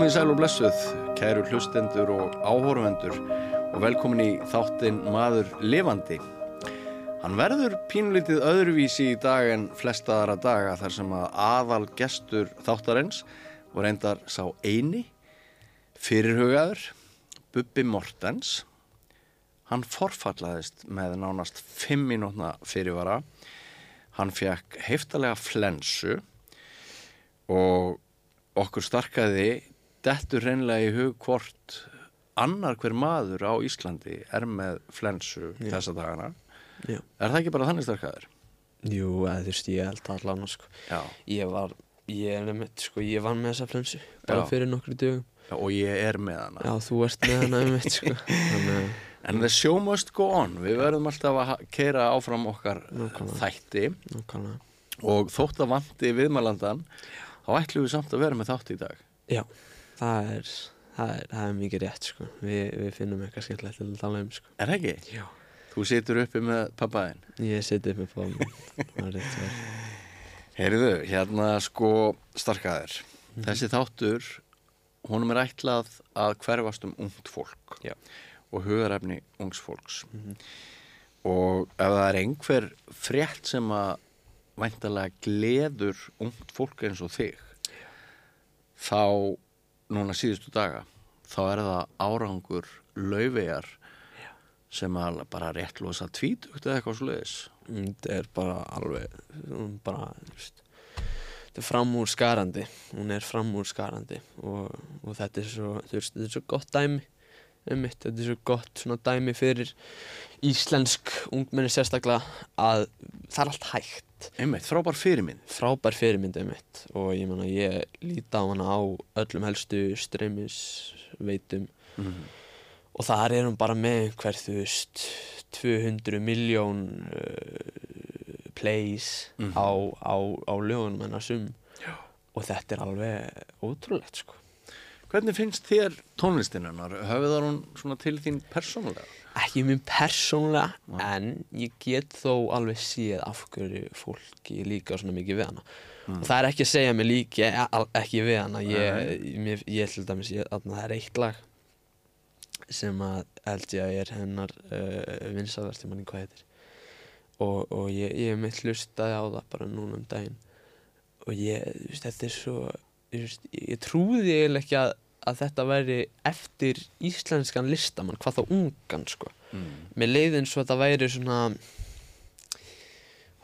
Komið sæl og blessuð, kæru hlustendur og áhorfendur og velkomin í þáttinn Maður Levandi. Hann verður pínlítið öðruvísi í dag en flesta aðra daga þar sem að aðal gestur þáttarins og reyndar sá eini, fyrirhugaður, Bubbi Mortens. Hann forfallaðist með nánast fimm mínútna fyrirvara. Hann fekk heiftalega flensu og okkur starkaði dettur reynlega í hug hvort annar hver maður á Íslandi er með flensu Já. þessa dagana. Já. Er það ekki bara þannig starkaður? Jú, eða þú veist, ég held allan sko. Ég var, ég er nefnt, sko, ég var með þessa flensu bara Já. fyrir nokkru dögum Já, og ég er með hana. Já, þú ert með hana um mitt, sko En the show must go on. Við verðum alltaf að keira áfram okkar Nákvæmlega. þætti nákvæmlega og þótt að vanti viðmælandan þá ætlum við samt að vera með þátt í dag. Já, það er, það er, það er mikið rétt, sko Vi, Við finnum eitthvað skemmtilegt til að tala um, sko Er það ekki? Já Þú situr uppi með pappaðinn. Ég seti upp með fóðum Það er rétt verið Heyrðu, hérna sko starkaðir. Þessi þáttur, honum er ætlað að hverfast um ungt fólk Já. og hugarefni ungs fólks. Mhm. Og ef það er einhver frétt sem að væntalega gleður ungt fólk eins og þig, þá núna síðustu daga, þá er það árangur lauvegar sem að bara rétt losa tvítugt eða eitthvað sluðis. Mm, Þetta er bara alveg bara, veist þetta er framúr skarandi hún er framúr skarandi og, og þetta er svo, veist, þetta er svo gott dæmi um mitt, þetta er svo gott dæmi fyrir íslensk ungmenni sérstaklega að það er allt hægt Einmitt, frábær fyrirmynd. frábær fyrirmynd um mitt og ég meina ég líti á hana á öllum helstu streymisveitum Mm. og þar er hún bara með einhver þú veist 200 miljón uh, plays Mhm. á, á, á lögunum hennar sum og þetta er alveg ótrúlegt sko Hvernig finnst þér tónlistinnar? Höfðu hún svona til þín persónulega? ekki minn persónlega Nei. en ég get þó alveg séð af hverju fólki líka svona mikið við hana Mm. það er ekki að segja mig líki ekki við hana ég, ég ég, þarna, það er eitt lag sem að held ég að er hennar uh, vinsalast, ég manni hvað heitir og, og ég, ég mitt hlustaði á það bara núna um daginn og ég, þú veist, þetta er svo ég, trúði eiginlega ekki að, að þetta væri eftir íslenskan listamann, hvað þá ungan sko Mm. með leiðin svo að þetta væri svona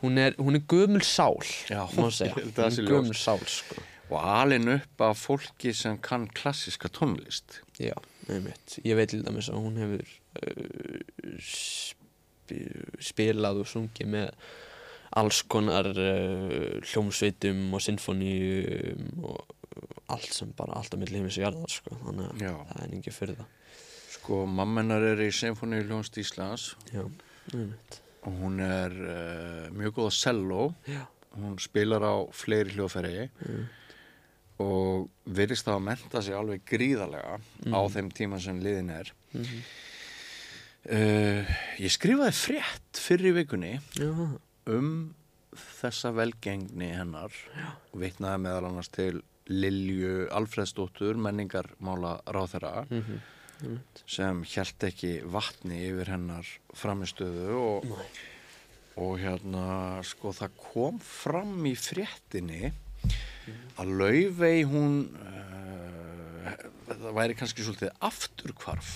hún er, hún er gömul sál Já, má segja, hún er ljóst. gömul sál sko Og alin upp af fólki sem kann klassiska tónlist. Já, einmitt. Ég veit til dæmis að hún hefur uh, sp spilað og sungið með alls konar uh, hljómsveitum og sinfoníum og allt sem bara allt að milli heimis og jarðar sko. þannig að Já. það er ekki fyrir það Sko, mammenar er í Symfóníu Ljónst Íslands Já, einmitt og hún er uh, mjög góð að selló. Já, Hún spilar á fleiri hljóðferði mm. og virðist það að menta sig alveg gríðarlega á þeim tíma sem liðin er. Mm Uh, ég skrifaði frétt fyrir í vikunni Já, um þessa velgengni hennar og vitnaði meðal annars til Lilju Alfredsdóttur menningarmála ráþera mm einmitt. sem hjælt ekki vatni yfir hennar framistöðu og, og hérna sko það kom fram í fréttinni að Laufey hún uh, það væri kannski svolítið afturkvarf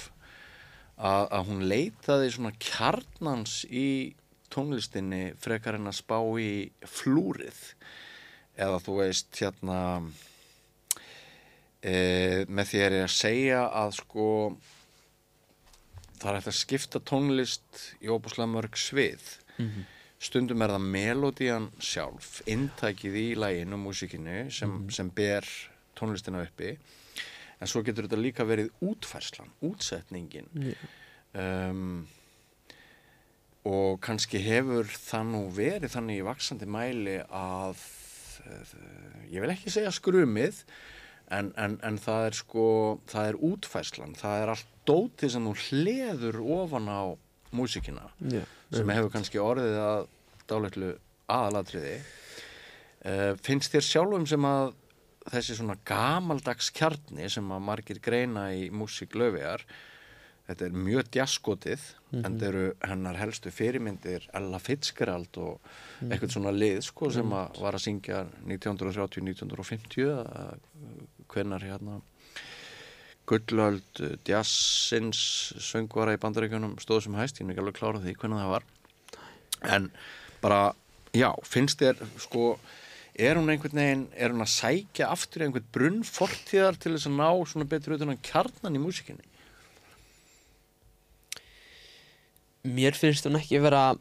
að, að hún leitaði svona kjarnans í tónlistinni frekar en að spá í flúrið. Eða þú veist hérna e, með því er ég að segja að sko það er hægt að skipta tónlist í óbúslega mörg svið Mhm. stundum er það melodían sjálf inntækið í læginu, músikinu sem, sem ber tónlistina uppi en svo getur þetta líka verið útfærslan, útsetningin Já. um, og kannski hefur það nú verið þannig í vaksandi mæli að uh, ég vil ekki segja skrumið en, en, en það er sko það er útfærslan, það er allt dótið sem þú hleður ofan á músikina Já, sem hefur kannski orðið að dálætlu aðalatriði. Uh, finnst þér sjálfum sem að þessi svona gamaldags kjarni sem að margir greina í músík löfiðar þetta er mjög djaskotið en þetta eru hennar helstu fyrirmyndir Ella Fitzgerald og eitthvað svona lið sko sem að var að syngja 1930-1950 hvenar hérna Gullöld Djassins söngvara í bandaríkjunum stóð sem hæst, ég er ekki alveg klárað því hvernig það var. En bara, já, finnst þér sko, er hún einhvern veginn er hún að sækja aftur einhvern brunn fortíðar til þess að ná svona betur utan á kjarnan í músikinni mér finnst hún ekki vera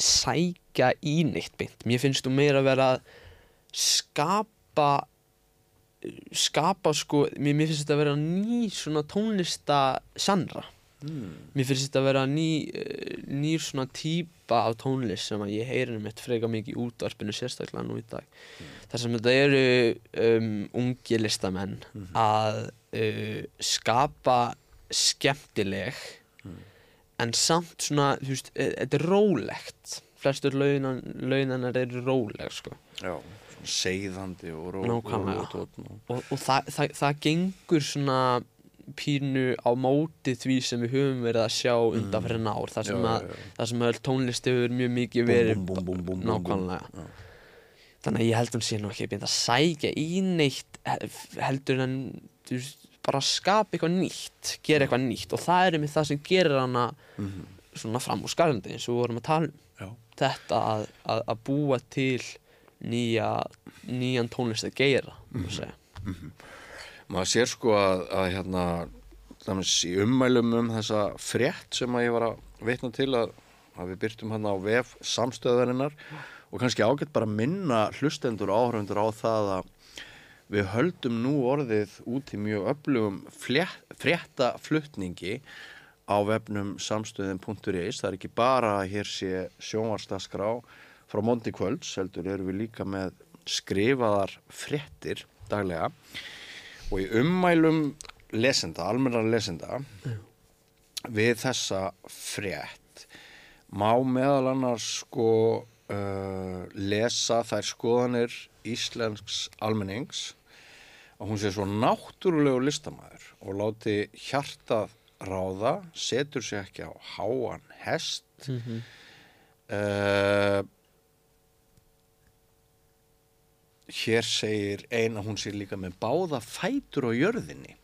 sækja í neitt beint. Mér finnst hún meira vera að skapa skapa sko mér, mér finnst þetta að vera ný svona tónlista sannra. Mm. mér finnst þetta að vera ný eh, nýr svona típa af tónlist sem að ég heyri um eitt freka mikið í útvarpinu sérstaklega nú í dag. Þar sem þetta eru um, ungi listamenn að uh, skapa skemmtileg en samt svona þú veist, e- þetta er rólegt flestur launan, launanar eru róleg sko. já, svona seiðandi og ró Nákvæmlega. og og og, og það, það, það gengur svona pínu á móti því sem við höfum verið að sjá undan fyrir ár þar sem, að, já, já. þar sem að tónlist hefur mjög mikið verið búm, búm, búm, nákvæmlega þannig að ég held hún sé nú ekki beint að sækja í neitt he- heldur en þú veist, bara skapa eitthvað nýtt gera eitthvað nýtt og það er einmitt það sem gerir hana Mhm. svona fram úr skarandi eins og við vorum að tala um Já. þetta að, að, að búa til nýja, nýjan tónlist að gera mm -hmm. maður sér sko að, að hérna í ummælum um þessa frétt sem að ég var að veitna til að, að við byrtum hann á vef samstöðarinnar og kannski ágætt bara minna hlustendur og áhörfundur á það að við höldum nú orðið út í mjög öflugum fréttaflutningi á vefnum samstöðin.is það er ekki bara að hér sé sjónvarsdaskrá frá Mondi Kvölds heldur erum við líka með skrifaðar fréttir daglega. Og í ummælum lesenda, almennar lesenda við þessa frétt má meðal annars sko uh, lesa þær skoðanir íslensks almennings að hún sé svo náttúrulegu listamæður og láti hjartað ráða, setur sig ekki á háan hest. Mhm. uh, hér segir ein að hún sé líka með báða fætur á jörðinni.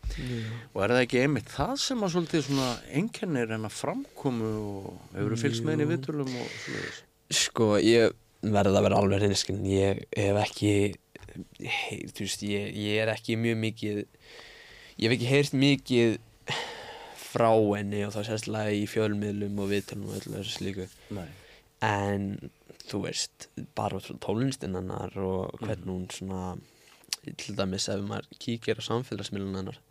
Og er það ekki einmitt það sem að svolítið svona einkennir en að framkomu og hefur fylgst með henni í viðtölum og svoleiðis? Sko, ég verði að vera alveg reynskinn ég hef ekki hei, þú veist, ég, ég er ekki mjög mikið ég hef ekki heyrt mikið frá henni og þá sérstaklega í fjölmiðlum og viðtölum og öllu þessu slíku Nei. en þú veist, bara hennar og hvernig hún svona til dæmis ef maður kíkir á samfélagsmiðlun hennar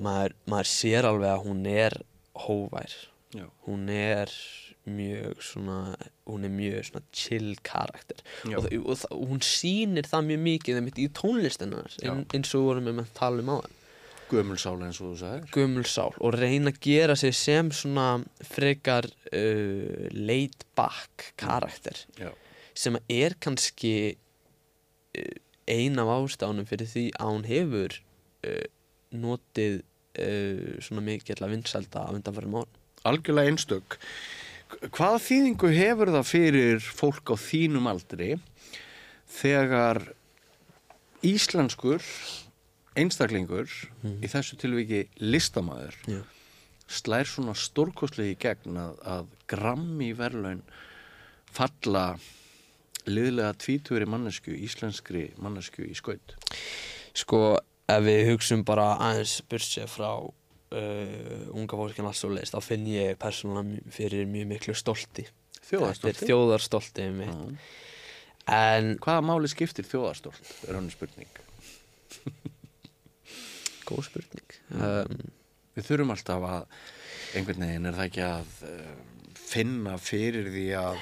maður, maður sér alveg að hún er hóvær Já. hún er mjög svona hún er mjög svona chill karakter. Já. og, og, og hún sýnir það mjög mikið einmitt í tónlistinnar ein, eins og við vorum með að tala um á það gömulsála eins og þú sagðir. Gömul sál og reyna að gera sig sem svona frekar uh, laid back karakter Já. sem að er kannski uh, ein af ástánum fyrir því að hún hefur uh, notið uh, svona mikið að vinsælda á undanfærum árum. Algjörlega einstök hvaða þýðingu hefur það fyrir fólk á þínum aldri þegar íslenskur einstaklingur í þessu tilviki listamaður Já. slær svona stórkostlegi í gegn að, að grammi verðlaun falla liðlega tvíturi mannesku, íslenskri mannesku í skaut Sko, ef við hugsum bara aðeins bursið frá uh, unga fólkin alls og leist, þá finn ég persónulega fyrir mjög miklu stolti. Þetta þjóðarstolti er þjóðarstolti mitt. Já. En, hvaða máli skiptir þjóðarstolt er hann spurning góð spurning. Um, Við þurfum alltaf að einhvern veginn er það ekki að uh, finna fyrir því að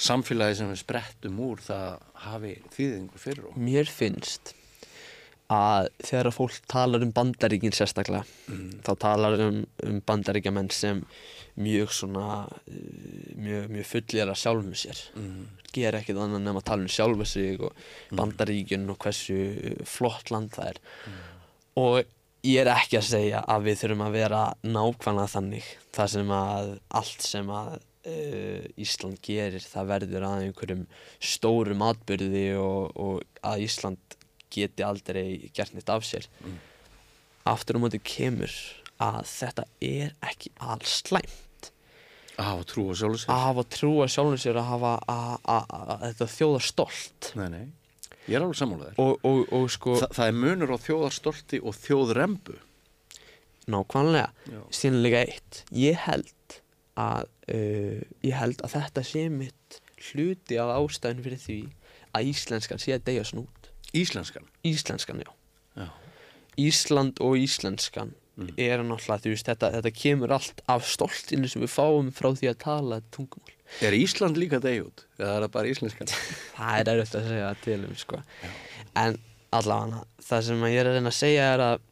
samfélagi sem við sprettum úr það hafi þýðingu fyrir okkur. mér finnst að þegar að fólk talar um bandaríkin sérstaklega þá talar um, um bandaríkjamenn sem mjög svona uh, mjög, mjög fullir að sjálfum sér. Mm. gera ekkert annað nema að tala um sjálfu sig og bandaríkin og hversu flott land það er. Og ég er ekki að segja að við þurfum að vera nákvæmlega þannig. Það sem að allt sem að uh, Ísland gerir það verður að einhverjum stórum atbyrði og, og að Ísland geti aldrei gert neitt af sér. Aftur á móti kemur að þetta er ekki alls slæmt. Á, trú og sjálfur sér. Að hafa trúa sjálfum sér að hafa að, að, að, að þetta þjóðar stolt. Nei, nei, ég er alveg sammálaðir og, og, og sko Þa, Það er munur á þjóðarstolti og þjóðrembu. Nákvæmlega. Líka eitt. Ég held að uh, ég held að þetta sé mitt hluti af ástæðin fyrir því að íslenskan sé að deyja snút Íslenskan íslenskan, já Já, Ísland og íslenskan Mm. er náttúrulega, þú veist, þetta, þetta kemur allt af stoltinu sem við fáum frá því að tala tungumál. Er Ísland líka degi út? Eða er það bara íslenskan? Það er erfitt að segja til um, sko. En allavega, það sem ég er að reyna að segja er að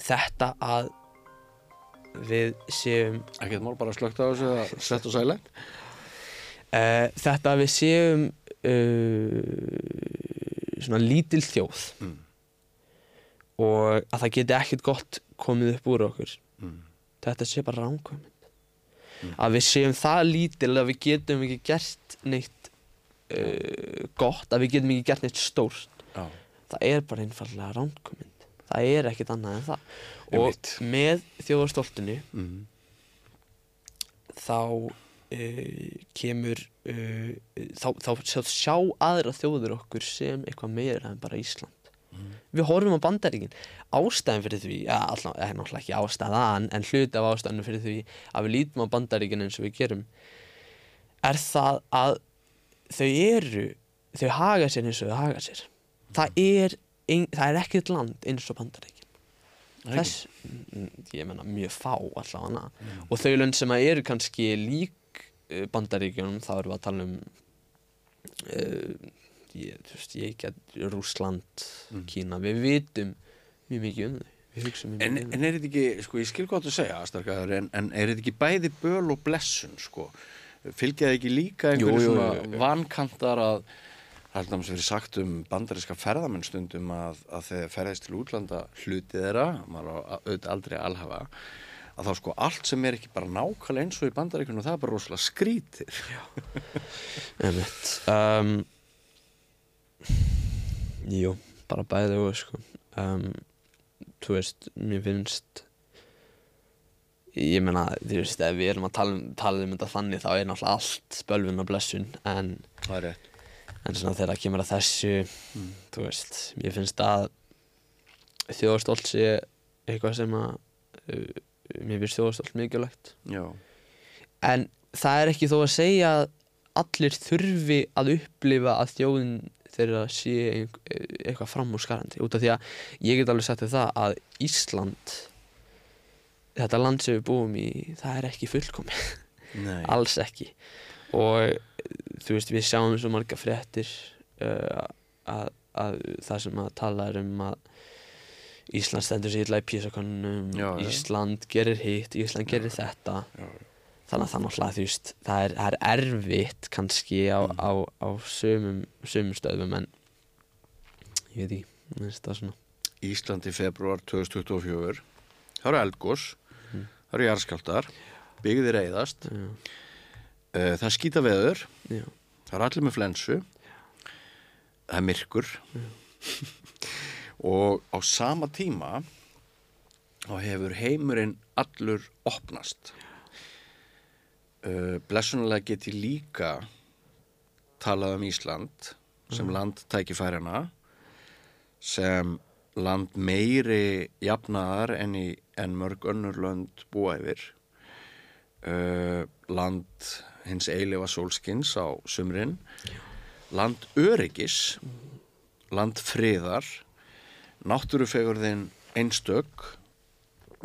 þetta að við séum Ekkert mál bara slögt á þessu að setja á sælæn uh, þetta að við séum uh, svona lítil þjóð. Mm. og að það geti ekkert gott komið upp úr okkur. Mm. þetta sé bara ránkvæmynd að við séum það lítil að við getum ekki gert neitt uh, gott, að við getum ekki gert neitt stórt. Já, það er bara einfallega ránkvæmynd það er ekkert annað en það. Og með þjóðarstoltinu mm. þá uh, kemur uh, þá, þá sjá, sjá aðra þjóður okkur sem eitthvað meira en bara Ísland. Við horfum á bandaríkin. Ástæðan fyrir því, ja, alltaf, er náttúrulega ekki ástæðan en hluti af ástæðan fyrir því að við lítum á bandaríkin eins og við gerum er það að þau eru þau haga sér eins og þau haga sér. Það er, það er ekkert land eins og bandaríkin. Þess, mm, ég menna mjög fá allavega. Og þau lönd sem að eru kannski lík uh, bandaríkjunum þá erum við að tala um uh, ég, þú veist, ég get Rússland, Mm. Kína við vitum mjög mikið um þau En, um en er þetta ekki, sko, ég skil hvað þú segja, Astarkaður, en, en er þetta ekki bæði böl og blessun, sko? Fylgja það ekki líka einhverju jú, svona jú, jú. vankantar að Það er fyrir sagt um bandaríska ferðamenn stundum að, að þegar ferðist til útlanda hluti þeirra, maður auðvitað aldrei að alhafa, að þá sko allt sem er ekki bara nákvæmlega eins og í bandaríkunum það er bara rosalega. Einmitt. um, Jú, bara bæði og sko um, Þú veist, mér finnst Ég meina, þú veist, ef við erum að tala um, tala um þetta þannig þá er náttúrulega allt spölvun og blessun en, er en svona þegar það kemur að þessu þú veist, mér finnst að þjóðarstolt sé eitthvað sem að uh, mér finnst þjóðarstolt mikilvægt. Já. en það er ekki þó að segja að allir þurfi að upplifa að þjóðin þeirra sé eitthvað fram úr skarandi út af því að ég get alveg sagt þér það að Ísland þetta land sem við búum í það er ekki fullkomi alls ekki. Og þú veist við sjáum svo marga fréttir uh, að, að það sem að tala er um að Ísland stendur sér í písakonunum. Ísland gerir hitt, Ísland gerir þetta. Já. þannig að það náttúrulega þú veist það er, það er erfitt kannski á, Mm. á, á sömum, sömum stöðum en ég veit ekki, það Ísland í februar 2024 það eru eldgós Mm. það eru jarðskjáltar byggðir eyðast. Já, uh, það er skýta veður já, það eru allir með flensu. Það er myrkur og á sama tíma þá hefur heimurinn allur opnast. Uh, blessunulega get ég líka talað um Ísland sem land tækifærina sem land meiri jafnaðar en, í, en mörg önnur lönd búa yfir. Uh, land hins eilifa sólskins á sumrin. Land öryggis. Land friðar náttúrufegurðin einstök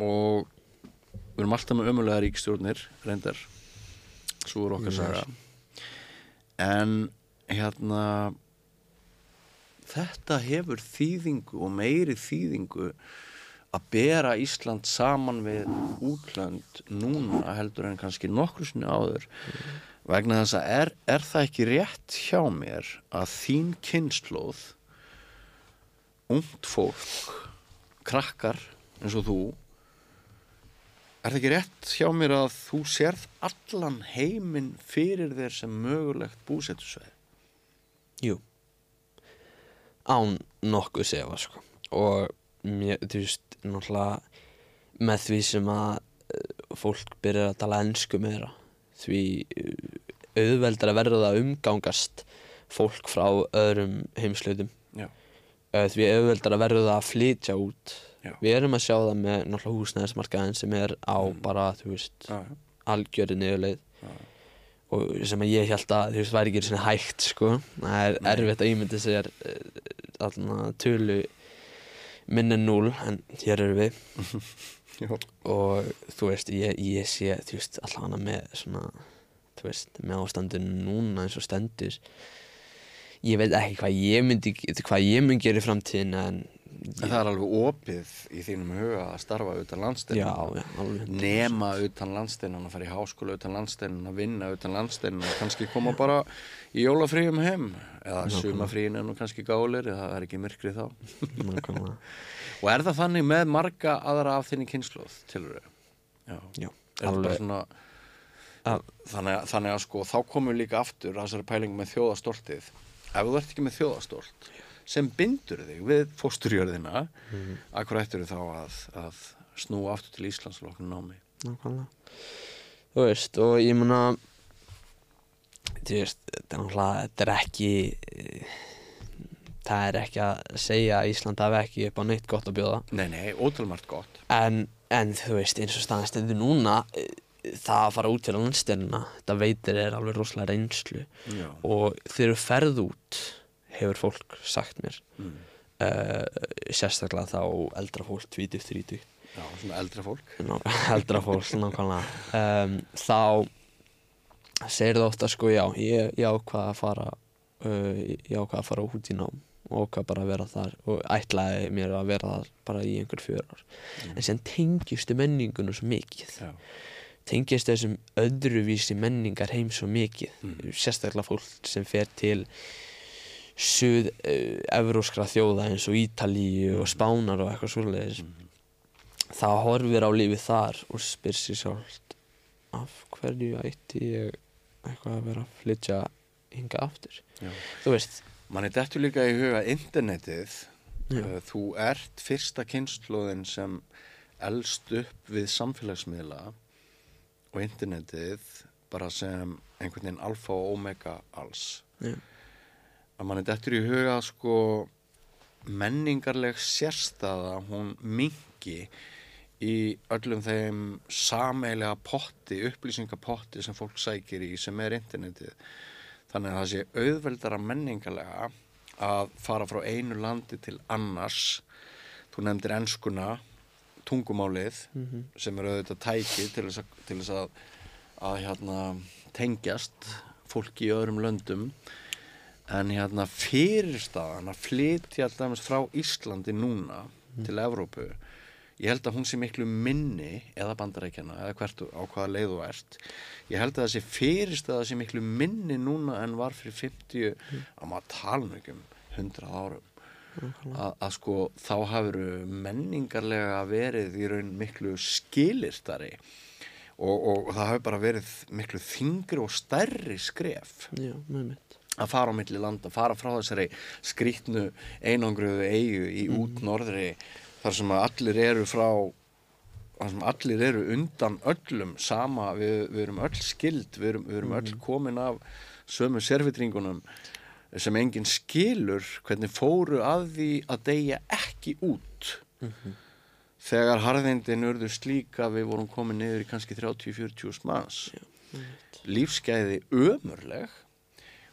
og við erum alltaf með ömulega ríkstjórnir reyndar. Svo er okkar saga. En hérna þetta hefur þýðingu og meiri þýðingu að bera Ísland saman við útlönd núna heldur en kannski nokkru sinni áður. Vegna þess að er, er það ekki rétt hjá mér að þín kynnslóð ungt fólk krakkar eins og þú er það ekki rétt hjá mér að þú sérð allan heiminn fyrir þér sem mögulegt búsettusveið Jú. Án nokkuð sefa sko. Og mér, þú veist, náttúrulega með því sem að eh, fólk byrjar að tala ennsku meira því eh, auðveldar að verða að umgangast fólk frá öðrum heimslautum því auðveldar að verða að flytja út. Já. Við erum að sjá það með náttúrulega húsnæðismarkaðin sem er á bara, þú veist, já, algjöri niðurleið. Og sem að ég held að þú veist væri ekki svona hægt sko. Það er Nei. erfitt að ímynda sér allna tölu minn en núl en hér eru við. Og þú veist ég, ég sé þú veist allan með svona þú veist með ástandinu núna eins og stendur ég veit ekki hvað ég myndi hvað ég myndi gera í framtíðin en En það er alveg opið í þínum huga að starfa utan alveg nema utan landsteinum að fara í háskóla utan landsteinum að vinna utan landsteinum og kannski koma bara í jólafríum heim. Eða sumafríin nú kannski gálir eða það er ekki myrkri þá. Og er það þannig með marga aðra af þinni kynnslóð tilur Al- þannig, þannig að sko þá komum við líka aftur að þessari pælingu með þjóðastoltið ef þú ert ekki með þjóðastolt sem bindur þig við fósturjörðina mm. akkur ættir þá að, að snúa aftur til Íslands og okkur námi? Nákvæmlega. Þú veist og ég mun að þú veist þetta er ekki það er ekki að segja að Ísland hafi ekki upp á neitt gott að bjóða. Nei, nei, ótrúlmart gott. En, en þú veist eins og staðan stendur núna það að fara út til landstjörnuna þetta veitir er alveg rosalega reynslu. Já, og þegar þú ferð út hefur fólk sagt mér mm. uh, sérstaklega þá eldra fólk 20-30 já svona eldra fólk. Ná, eldra fólk nákvæmlega. Um, þá segir það ofta sko já ég, ég ákvað að fara uh, ég ákvað að fara út í nám og ákvað bara að vera þar og ætlaði mér að vera þar bara í einhver fjör ár. En sem tengistu menningunum svo mikið. Já, tengist þessum öðruvísi menningar heim svo mikið Mm. sérstaklega fólk sem fer til suð uh, evróskra þjóða eins og Ítalíu og Spánar og eitthvað svoleiðis Mhm. það horfir á lífið þar og spyr sér sjálft af hverju ætti ég eitthvað að vera að flytja hinga aftur já. þú veist manni dettur líka í huga internetið Já. uh, þú ert fyrsta kynnslóðin sem elst upp við samfélagsmiðla og internetið bara sem einhvern veginn alfa og omega alls. Já, að manni dettur í huga sko menningarleg sérstaða hún mingi í öllum þeim sameilega potti, upplýsingapotti sem fólk sækir í sem er internetið. Þannig að það sé auðveldara menningarlega að fara frá einu landi til annars. Þú nefndir enskuna tungumálið Mhm. sem er auðvitað tæki til þess að, til þess að, að hérna, tengjast fólki í öðrum löndum. En hérna fyrirstaðan að flytja alltaf frá Íslandi núna til Evrópu ég held að hún sé miklu minni eða bandarækjana eða hvert á hvaða leið þú ert. Ég held að þessi fyrirstaða sé miklu minni núna en var fyrir 50 að maður tala um 100 árum að, að sko þá hafur menningarlega verið í raun miklu skilirtari og, og það hafi bara verið miklu þingri og stærri skref já, með mitt að fara á milli landa, fara frá þessari skrítnu einangruðu eigu í út norðri þar sem allir eru frá þar sem allir eru undan öllum sama, við, við erum öll skild við erum, við erum öll komin af sömu servitringunum sem enginn skilur hvernig fóru að því að deyja ekki út. Þegar harðindin urðu slík að við vorum komin niður í kannski 30-40 manns. Lífsgæði ömurleg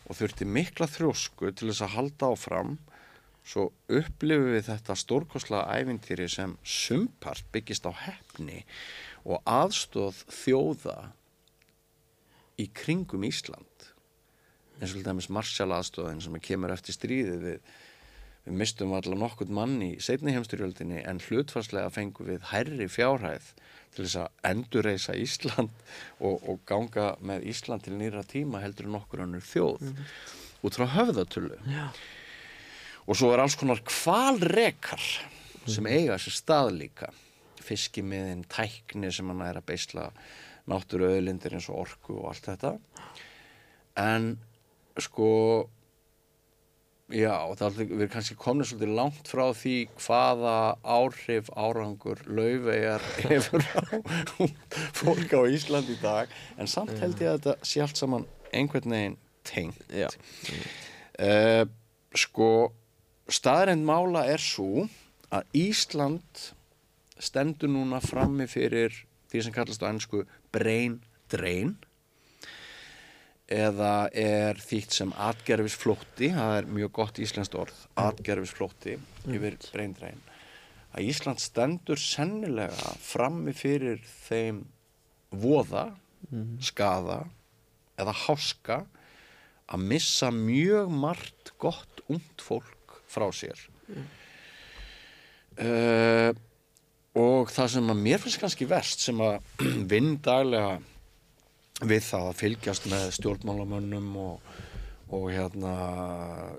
og þurfti mikla þrjósku til þess að halda áfram. Svo upplifum við þetta stórkostlega ævintýri sem sumpart byggist á hefni og aðstóð þjóða í kringum Ísland eins og dæmis Marshall aðstóðin sem kemur eftir stríðið við við mistum allar nokkurt mann í setni heimstyrjöldinni en hlutfarslega fengum við hærri fjárhæð til þess að endurreisa Ísland og, og ganga með Ísland til nýra tíma heldur nokkur annur þjóð út frá höfðatölu. Já. og svo er alls konar kvalrekar sem eiga sér stað líka. Fiskimiðin, tækni sem hann er að beisla náttúru auðlindir eins og orku og allt þetta. En sko já, það er við erum kannski komnið svolítið langt frá því hvaða áhrif árangur laufegar hefur fólk á Ísland í dag en samt held ég að þetta sé allt saman einhvern veginn tengt. Uh, sko staðreind mála er svo að Ísland stendur núna frammi fyrir því sem kallast á ennsku brain drain eða er þýtt sem atgerfisflótti, það er mjög gott íslenskt orð, atgerfisflótti yfir brain drain að Ísland stendur sennilega frammi fyrir þeim voða, skaða eða háska að missa mjög margt gott ungt fólk frá sér. Uh, og það sem að mér finnst kannski verst sem að vinn daglega við það að fylgjast með stjórnmálamönnum og, og hérna,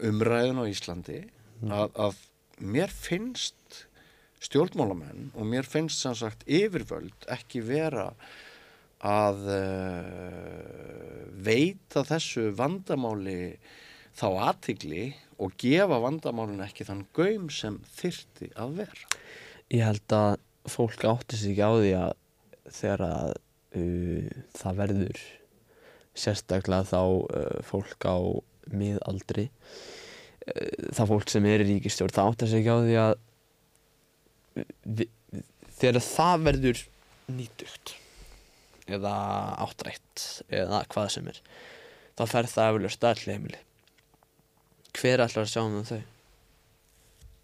umræðun á Íslandi að, að mér finnst stjórnmálamenn og mér finnst sem sagt yfirvöld ekki vera að uh, veita þessu vandamáli þá aðtigli og gefa vandamálun ekki þann gaum sem þyrti að vera. Ég held að fólk átti sig ekki á því að þegar að það verður sérstaklega þá uh, fólk á miðaldri. Uh, það fólk sem er í ríkistjórn það átti sig ekki á því að vi, þegar það verður nýtugt eða áttrætt eða hvað sem er þá fer það eflust allir heimili. Hver ætlar að sjá um þau?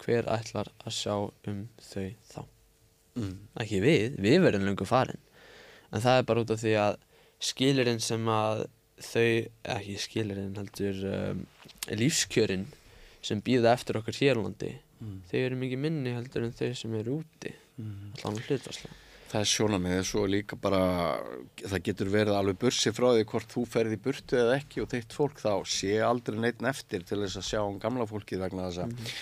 Hver ætlar að sjá um þau þá? Mm. ekki við, við verðum lengur farin en það er bara út af því að skilirinn sem að þau, ekki skilirinn heldur um, lífskjörin sem býða eftir okkar hérlandi Mm. þau eru mikið minni heldur en þau sem eru úti Mm. allan hlutvarslega Það er sjónamið svo líka bara, það getur verið alveg bursi frá því hvort þú ferði í burtu eða ekki og þitt fólk þá sé aldrei neitt eftir til þess að sjá um gamla fólkið vegna þess að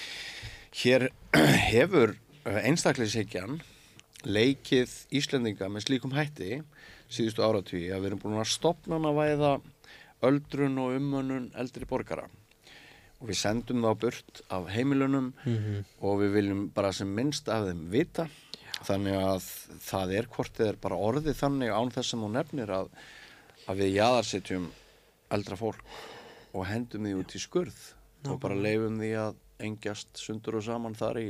hér hefur einstakleyshyggjan leikið Íslendinga með slíkum hætti síðustu áratví að við erum búin að stopna að væða öldrun og umönnun eldri borgara. Og við sendum þá burt af heimilunum Mhm. og við viljum bara sem minnst af þeim vita. Þannig að það er hvort eða er bara orðið þannig án þess sem hún nefnir að, að við jaðarsetjum eldra fólk og hendum því út í skurð og bara leifum því að engjast sundur og saman þar í,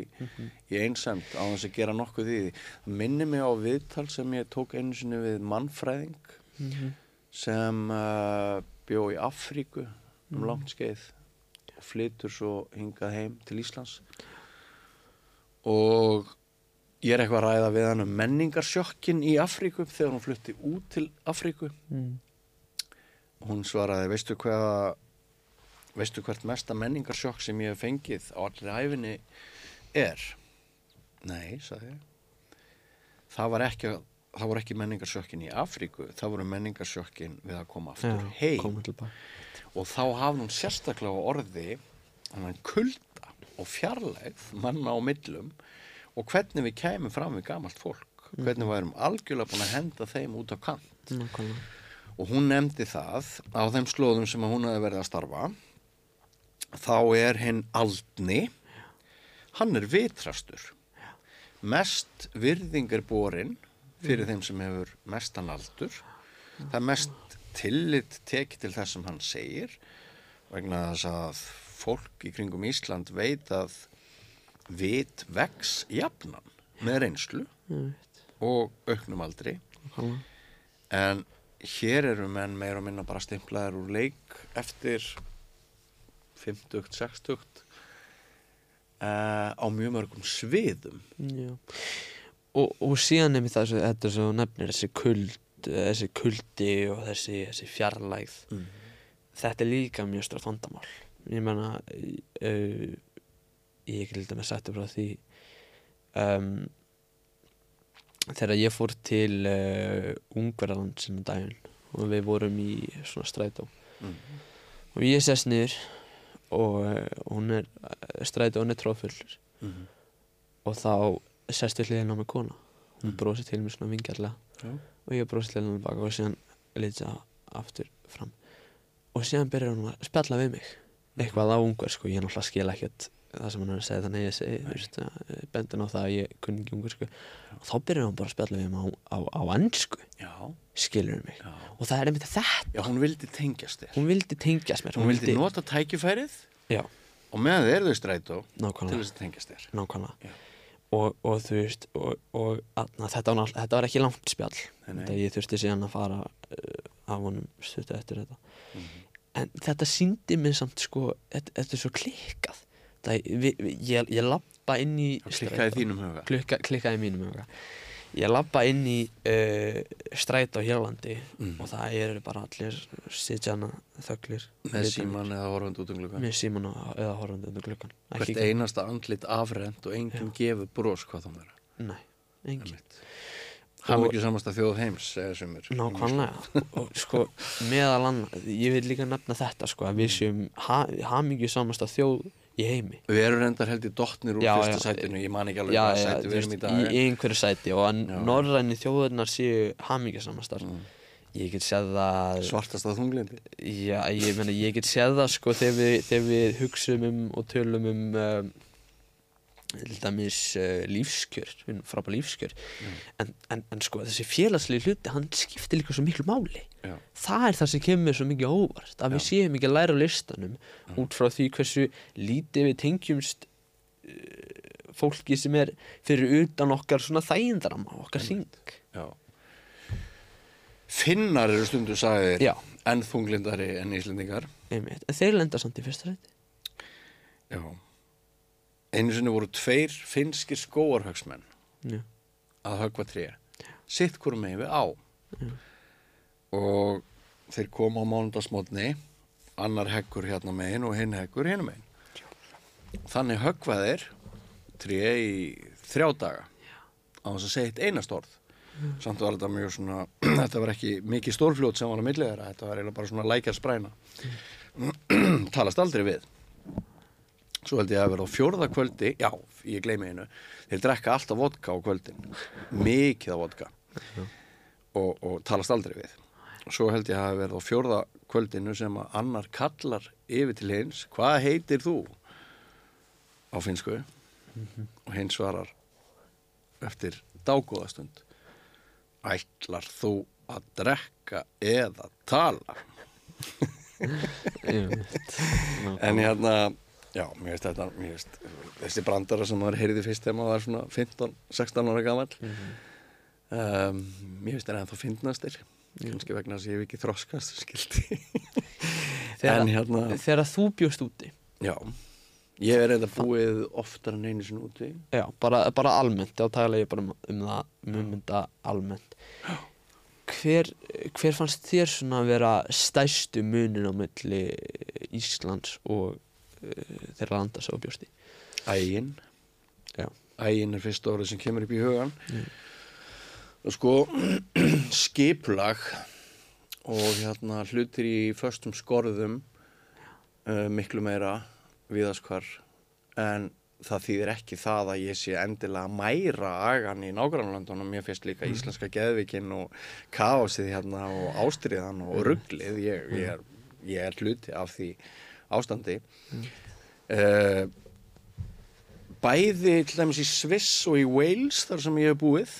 í einsemd á þess að gera nokkuð í því. Minni mig á viðtal sem ég tók einu sinni við mannfræðing Mhm. sem uh, bjó í Afríku um langt skeið og flytur svo hingað heim til Íslands og ég er eitthvað að ræða við hann um menningarsjokkin í Afríku þegar hún flutti út til Afríku Mm. hún svaraði, veistu hvað veistu hvert mesta menningarsjokk sem ég hef fengið á allir æfinni er? Nei, sagði ég. Það var ekki það voru ekki menningarsjokkin í Afríku það voru menningarsjokkin við að koma aftur Já, heim. og þá hafði hún sérstaklega orði hann kulda og fjarlægð manna á millum og hvernig við kæmum fram við gamalt fólk. Hvernig við erum algjörlega búin að henda þeim út á kant. Nákvæmlega. og hún nefndi það á þeim slóðum sem hún hefði verið að starfa þá er hinn aldni. Hann er vitrastur. Mest virðing er borin fyrir þeim sem hefur mestan aldur. Það er mest tillit tekið til þess sem hann segir vegna þess að fólk í kringum Ísland veit að vit vex jafnan með reynslu veit. og auknum aldri. Nákvæmlega. En hér eru menn meira og minna bara stimplaðir úr leik eftir 50, 60 uh, á mjög mörgum sviðum. Og, og síðan nefnir það þetta sem þú nefnir þessi kuld þessi kuldi og þessi, þessi fjarlægð. Þetta er líka mjög stort vandamál. Ég menna uh, ég held að með sættu frá því um, þegar ég fór til uh, Ungverðaland sinna daginn og við vorum í svona strætó. Mm. og ég sest niður og uh, hún er strætó hún er tróðfull Mhm. og þá sest við hliðin á mig kona. Hún Mm. brosir til mér svona vingjarlega Já. og ég brosir til hennar baka og síðan lítið aftur fram. Og síðan byrjar hún að spjalla við mig. Eitthvað á ungar sko, ég er náttúrulega skil ekkert það sem hann er að segja þannig að ég segi að- bendin á það að ég kunni ekki ungar sko. og þá byrjar hann bara að spjalla við mig á, á, á ennsku, Já, skilur mig? Já. og það er einmitt þetta, Já, hún vildi tengjast þér. hún vildi tengjast mér Hún vildi nota tækifærið já, og meðan eru þau strætó til þess að tengjast þér. Og, og þú veist og, og atna, þetta, var, þetta var ekki langt spjall. Þetta ég þurfti síðan að fara uh, af honum stuttu eftir þetta. Mhm. en þetta síndi mér samt sko þetta, þetta er svo klikkað það, vi, vi, ég, ég labba inn í klikkaði þínum huga. Klikka, klikkaði mínum huga ég labba inn í uh, strætó Hérlandi Mhm. og það eru bara allir sitjana þöglir Með síman eða horfandi út um glugga. með síman eða horfandi undir gluggan Hvert einasta andlit afrend og enginn gefur bros hvað þá meira. nei, engin Ham ekki samasta þjóð heims. Nákvæmlega og sko meðal annað, ég vil líka nefna þetta sko að við séum ha, hamingju samasta þjóð í heimi Við erum reyndar held í dottnir úr Já, fyrsta já. sætinu, ég man ekki alveg já, hvað sæti við erum í dag. í, einhverju sæti og að norræni þjóðurnar séu hamingju samastar Mm. ég get séð það Svartasta þunglindi. já, ég, meina, ég get séð það sko þegar við, þegar við hugsum um og tölum um um, til dæmis uh, lífskjör frábæð lífskjör en, en, en sko þessi félagslegi hluti hann skiptir líka svo miklu máli Já. það er það sem kemur svo mikið óvart að við Já. séum ekki að læra listanum út frá því hversu lítið við tengjumst uh, fólki sem er fyrir utan okkar svona þægindarama okkar þing Já. Finnar eru stundu sagðir já, en þunglindari en íslendingar. en þeir lenda samt í fyrsta rætti Já. Einu sinni voru tveir finskir skóarhögsmenn já, að högva tré. Sitt hverju megin við á. Og þeir koma á mánudagsmótni, annar heggur hérna megin og hinn heggur hérna megin. Þannig höggva þeir tré í þrjá daga á þess að segja eitt einast orð. Samt var þetta mjög svona, þetta var ekki mikið stórfljót sem var á millið þeirra, þetta var eiginlega bara svona lækjar spræna. Talast aldrei við. Svo held ég að vera á fjórða kvöldi, já, ég gleymi einu, þeir drekka alltaf vodka á kvöldin, mikið af vodka. Og, og talast aldrei við. Og svo held ég að verið á fjórða kvöldinu sem að annar kallar yfir til hins, hvað heitir þú? Á finsku og hins svarar eftir dágóðastund, ætlar þú að drekka eða tala? En hérna, já, mér veist þetta, mér veist, þessi brandara sem maður heyrði fyrst þegar maður var svona 15-16 ára gamall, um, mér veist það er ennþá fyndnastir, kannski vegna þess að ég hef ekki þroskast, skildi. þegar, En hérna- þegar þú bjóst úti? Já, ég er eitthvað búið oftar en einu sinni úti. já, bara, bara almennt, þá tala ég bara um, um það, um þetta almennt. Hver, hver fannst þér svona að vera stæstu munin á milli Íslands og þeirra landa sem þú bjóst í Ægin. Já. Ægin er fyrsta orðið sem kemur upp í hugan. Mm. Og sko, skiplag og hérna hlutir í föstum skorðum uh, miklu meira viðaskvar en það þýðir ekki það að ég sé endilega mæra agan í nágrannlöndunum mér finnst líka íslenska geðvikin og kaosið hérna og ástriðan og rugglið ég, ég, ég er hluti af því ástandi. Uh, bæði til dæmis í Sviss og í Wales þar sem ég hef búið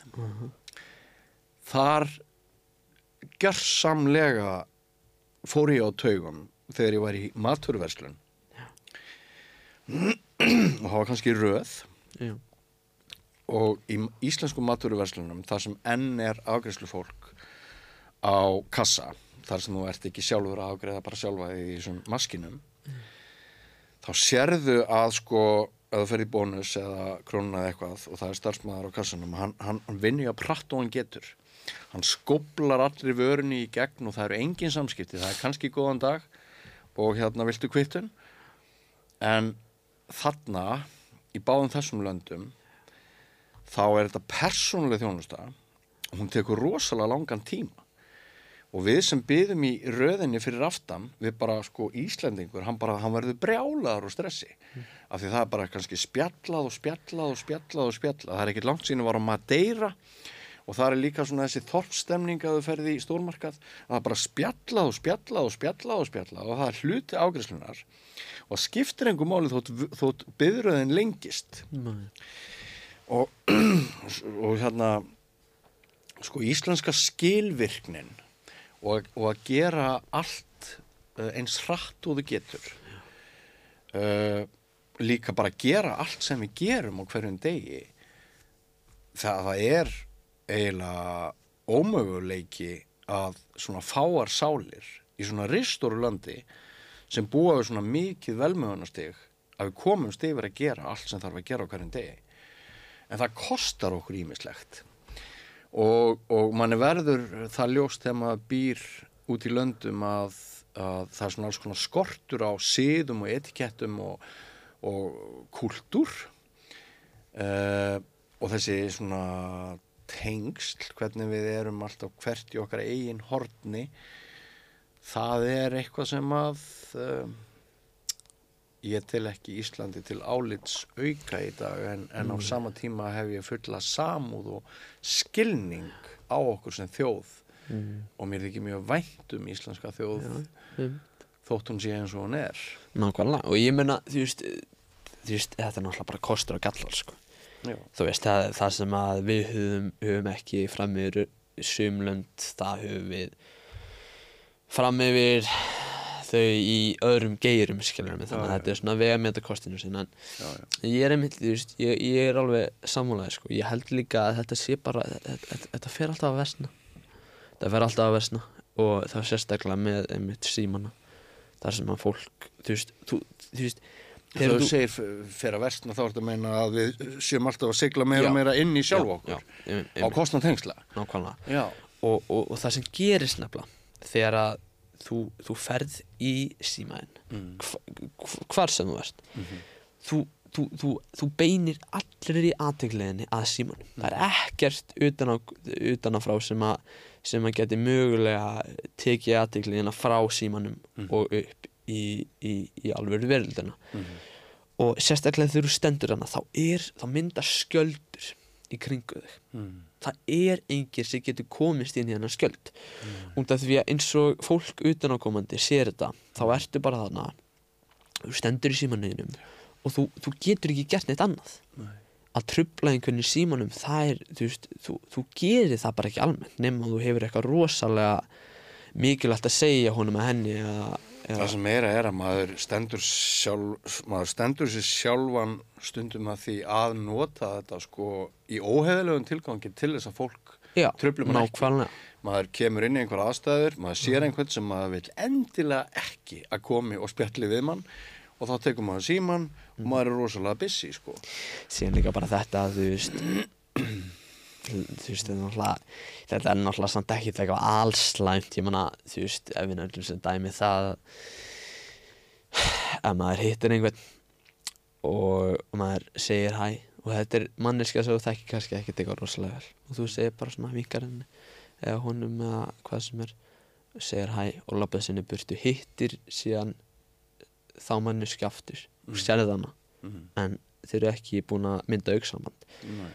þar gjörsamlega fór ég á taugum þegar ég var í maturverslun og það var kannski röð. Já, og í íslensku maturverslunum þar sem enn er afgreiðslu fólk á kassa þar sem þú ert ekki sjálfur að afgreiða bara sjálfa í þessum maskinum þá sérðu að sko ef þú ferð í bónus eða krónuna eða eitthvað og það er starfsmæður á kassanum hann, hann, hann vinnur að pratt og hann getur. Hann skoblar allir vörunni í gegn og það eru engin samskipti. Það er kannski góðan dag og hérna viltu kvittun en þarna í báðum þessum löndum þá er þetta persónuleg þjónusta og hún tekur rosalega langan tíma og við sem byðum í röðinni fyrir aftan, við bara sko Íslendingur, hann bara, hann verður brjálaður og stressi, af því það er bara kannski spjallað og spjallað og spjallað og spjallað, það er ekkit langt sín að vara Madeira og það er líka svona þessi þorpstemning að þú ferði í stórmarkað. Að það er bara spjallað og spjallað og spjallað og spjallað og það er hluti ágæðslunar og það skiptir einhver máli þótt, þótt byðröðin lengist. Nei. og, og hérna sko íslenska skilvirknin og, og að gera allt uh, eins hratt og þú getur. Uh, líka bara gera allt sem við gerum á hverjum degi. Það, það er eiginlega ómöguleiki að svona fáar sálir í svona ristóru landi sem búa við svona mikið velmögunastig að við komumst yfir að gera allt sem þarf að gera á hverjum degi. En það kostar okkur ímislegt og, og manni verður það ljóst þegar maður býr út í löndum að, að það er svona alls konar skortur á siðum og etikettum og, og kultúr uh, og þessi svona tengsl, hvernig við erum alltaf hvert í okkar eigin horni það er eitthvað sem að uh, ég til ekki Íslandi til álits auka í dag en, en á sama tíma hef ég fulla samúð og skilning á okkur sem þjóð. Mm. og mér þykir mjög vænt um íslenska þjóð Um, þótt hún sé eins og hún er. Nákvæmlega, og ég meina, þú veist, þú veist, þetta er náttúrulega bara kostur og gallar, sko. Já, Þú veist, það, það sem að við höfum, höfum ekki fram yfir sumlönd, það höfum við fram yfir þau í öðrum geirum, skilur mig, þannig að þetta er svona vegameta kostinu sinna, en já, já. ég er einmitt, þú veist, ég, ég er alveg sammúlega, sko, ég held líka að þetta sé bara, þetta, þetta, þetta fer alltaf að versna, þetta fer alltaf að versna og það er sérstaklega með einmitt símana, þar sem að fólk, þú veist, þú, þú veist, Þegar þú segir f- fer að versna þá ertu að meina að við séum alltaf að sigla meira og meira inn í sjálf Já, okkur. já, á kostnað tengsla og, og, og það sem gerist nefnilega þegar að þú, þú ferð í símaðin Mm. hva, hvar sem þú ert Mhm. þú, þú, þú, þú beinir allir í aðtegleginni að símanum það er ekkert utan, á, utan á frá sem að, sem að geti mögulega tekið aðtegleginna frá símanum Mhm. og upp í, í, í alvöru veröldina Mhm. og sérstaklega þegar þú stendur hana þá, þá myndar skjöldur í kringu þig. Mm. það er engir sem getur komist inn í hennar skjöld. Út af því að eins og fólk utanákomandi sér þetta þá ertu bara þarna þú stendur í símanuðinum og þú, þú getur ekki gert neitt annað. Nei. að trubla einhvern í símanum það er, þú veist, þú, þú gerir það bara ekki almennt nema að þú hefur eitthvað rosalega mikilvægt að segja honum að henni eða, eða Það sem meira er að maður stendur sjálf, maður stendur sér sjálfan stundum að því að nota þetta sko í óheðilegum tilgangi til þess að fólk já, trufli mann ekki. nákvæmlega maður kemur inn í einhver aðstæður, maður sér einhvern sem maður vil endilega ekki að komi og spjalli við mann og þá tekur maður síman og maður er rosalega busy sko. síðan líka bara þetta að þú veist þú veist þetta er náttúrulega er samt ekki eitthvað allslæmt ég manna þú veist ef við nefnum sem dæmi það ef maður hittir einhvern og, og maður segir hæ og þetta er manneska sem þú þekkir kannski ekkert eitthvað rosalega vel. Og þú segir bara svona vinkar henni eða honum eða hvað sem er segir hæ og labbað sinni burtu hittir síðan þá manneski aftur og sérði hana. Mm. en þeir eru ekki búin að mynda auksamband Nei.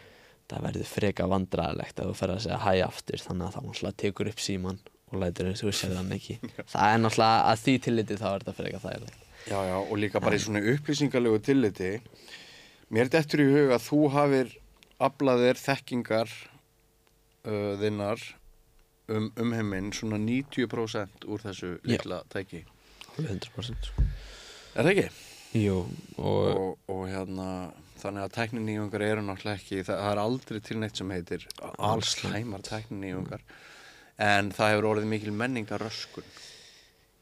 Það verður freka vandræðilegt að þú fer að segja hæ aftur þannig að það náttúrulega tekur upp síman og lætur eins og þú sér þann ekki. Það er náttúrulega að því tilliti þá er þetta freka þægilegt. Já, já, og líka bara í svona upplýsingarlegu tilliti. Mér dettur í hug að þú hafir aflaðir þekkingar uh, þinnar um, um heiminn svona 90% úr þessu litla tæki. Alveg 100% sko. Er það ekki? Jú, og, og, og hérna þannig að tækninýjungar eru náttúrulega ekki það, það er aldrei til neitt sem heitir alls hlæmar tækninýjungar. En það hefur orðið mikil menningar röskun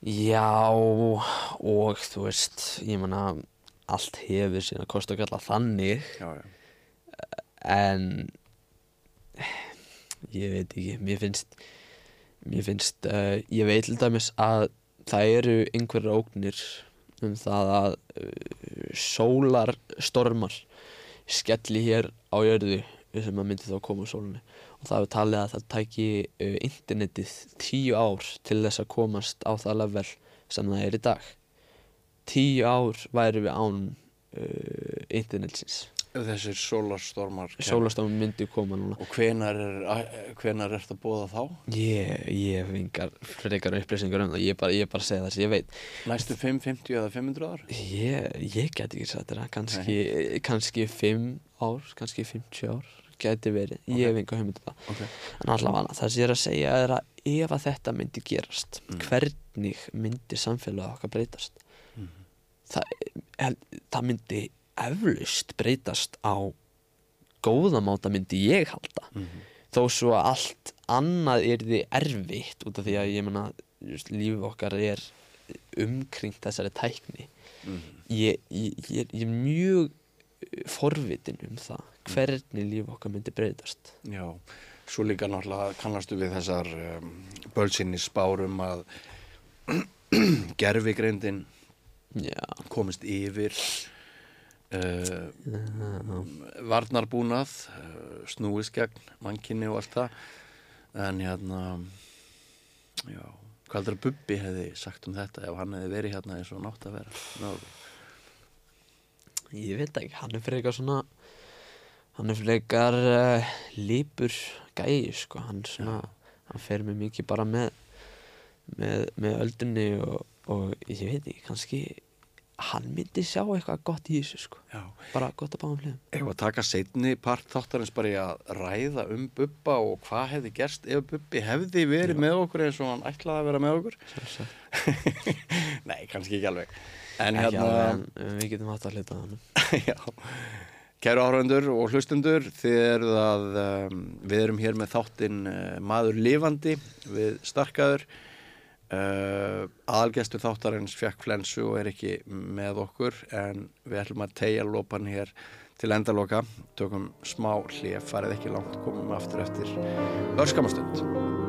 já og þú veist ég menna allt hefur sína kost og galla þannig. Já, já. en ég veit ekki mér finnst mér finnst, uh, ég veit til dæmis að það eru einhverjar ógnir um það að uh, sólarstormar skelli hér á jörðu sem að myndi þá koma úr sólunni og það hefur talið að það tæki uh, internetið tíu ár til þess að komast á það level sem það er í dag. Tíu ár væri við án uh, internetsins þessir sólarstormar sólastofn myndi koma núna Og hvenar er, er þetta bóða þá? ég, ég hef engar frekar upplýsingar um það ég bara, ég bara segja það sem ég veit Næstu 5, 50 eða 500 ár? ég, ég get ekki sagt þetta kannski, kannski 5 ár kannski 50 ár geti verið, ég hef enga hugmynd um það Ok. en allavega það sem ég er að segja er að ef að þetta myndi gerast Mm. hvernig myndi samfélag okkar breytast Mhm. það, það myndi eflaust breytast á góðamáta myndi ég halda. Mhm. þó svo að allt annað er því erfitt út af því að ég menna lífið okkar er umkringt þessari tækni. Mhm. ég, ég, ég, ég er mjög forvitin um það hvernig líf okkar myndi breytast. Já, svo líka náttúrulega kannastu við þessar um, bölsinni spárum að gerfigreindin já, komist yfir uh, varnarbúnað snúist gegn mannkinni og allt það. En hérna já, hvað heldur að Bubbi hefði sagt um þetta ef hann hefði verið hérna eins og nátt að vera? Ná, ég veit ekki, hann er frekar svona hann er frekar uh, lípur gæi sko, hann svona hann fer með mikið bara með með, með öldunni og, og ég veit ekki, kannski hann myndi sjá eitthvað gott í þessu sko. Já, bara gott að báðum hliðum. Ef að taka setni part þáttarins bara í að ræða um Bubba og hvað hefði gerst ef Bubbi hefði verið með okkur eins og hann ætlaði að vera með okkur? Nei, kannski ekki alveg. En ekki hérna, alveg, en við getum hatt að hlita já. Kæru áhraundur og hlustundur þið eruð að um, við erum hér með þáttinn uh, Maður lifandi við starkaður uh, aðalgestur þáttarins fekk flensu og er ekki með okkur en við ætlum að tegja lopan hér til endaloka. Tökum smá hlið, farið ekki langt komum aftur eftir örskamastund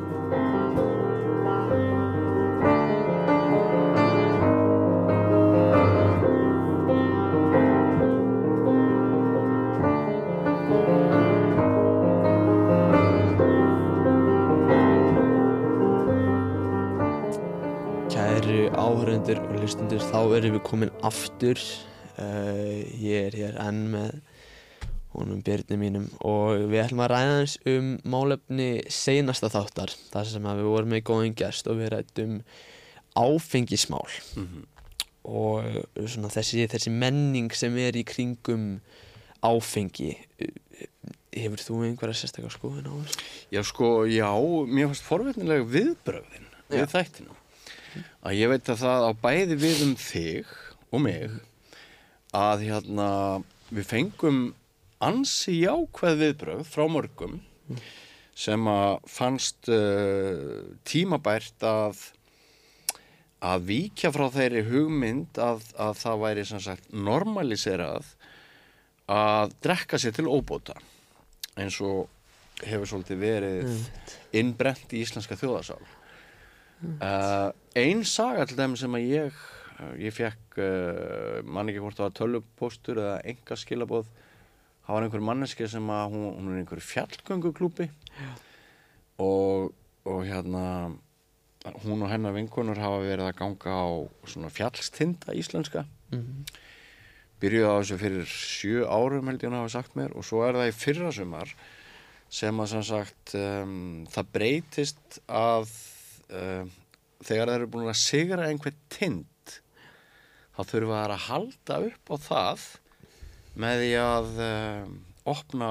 áhörundur og hlustundur, þá erum við komin aftur. Uh, ég er hér enn með honum Byrni mínum og við ætlum að ræða eins um málefni seinasta þáttar. þar sem við vorum með góðan gest og við rættum áfengismál Mhm. og svona þessi, þessi menning sem er í kringum áfengi. Hefur þú einhverja sérstakar skoðun á þessu? Já sko, já, mér fannst forvitnilega viðbröðin við Já. Að ég veit að það á bæði við um þig og mig að hérna við fengum ansi jákvæð viðbröð frá mörgum sem að fannst uh, tímabært að að víkja frá þeirri hugmynd að, að það væri sem sagt normaliserað að drekka sér til óbóta eins og hefur svolítið verið innbrent í íslenska þjóðasál uh, ein saga til þeim sem að ég uh, ég fekk uh, mann ekki hvort það var tölvupóstur eða enga skilabóð það var einhver manneski sem að hún, hún er í einhverju fjallgönguklúpi og, og hérna hún og hennar vinkonur hafa verið að ganga á svona fjallstinda íslenska. Mm byrjuði á þessu fyrir sjö árum held ég hann hafa sagt mér. Og svo er það í fyrra sumar sem að sem sagt um, það breytist að um, þegar þeir eru búin að sigra einhver tind þá þurfa þær að halda upp á það með því að um, opna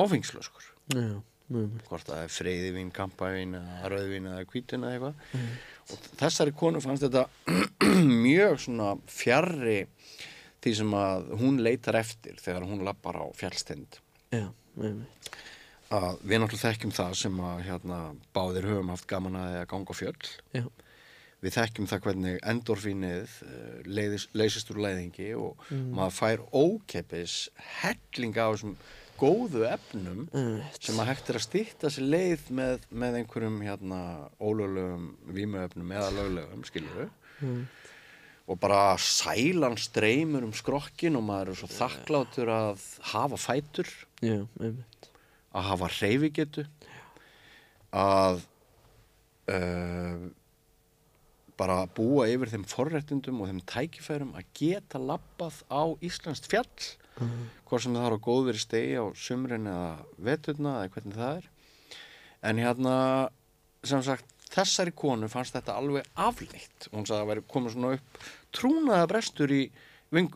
áfengslöskur mjög hvort það er freyðivín, kampavín rauðvín eða hvítin eða eitthvað. Og þessari konu fannst þetta mjög svona fjarrri því sem að hún leitar eftir þegar hún lappar á fjallstind. Já, mjög að við náttúrulega þekkjum það sem að hérna, báðir höfum haft gaman að ganga á fjöll. Já, við þekkjum það hvernig endorfínið eh, leysist úr leiðingi og maður fær ókeppis hellinga á þessum góðu efnum einmitt. sem að hægt er að stýtta sér leið með, með einhverjum hérna ólöglegum vímuefnum eða löglegum, skilur Mm. og bara sælan streymur um skrokkin og maður er svo þakklátur að hafa fætur. Já, einmitt að hafa hreyfigetu að uh, bara búa yfir þeim forréttindum og þeim tækifærum að geta labbað á Íslands fjall hvort sem það er á góðveri stegi á sumrin eða veturna eða hvernig það er. En hérna sem sagt þessari konu fannst þetta alveg afleitt. Hún sagði að það væri komið svona upp trúnaða brestur í ving,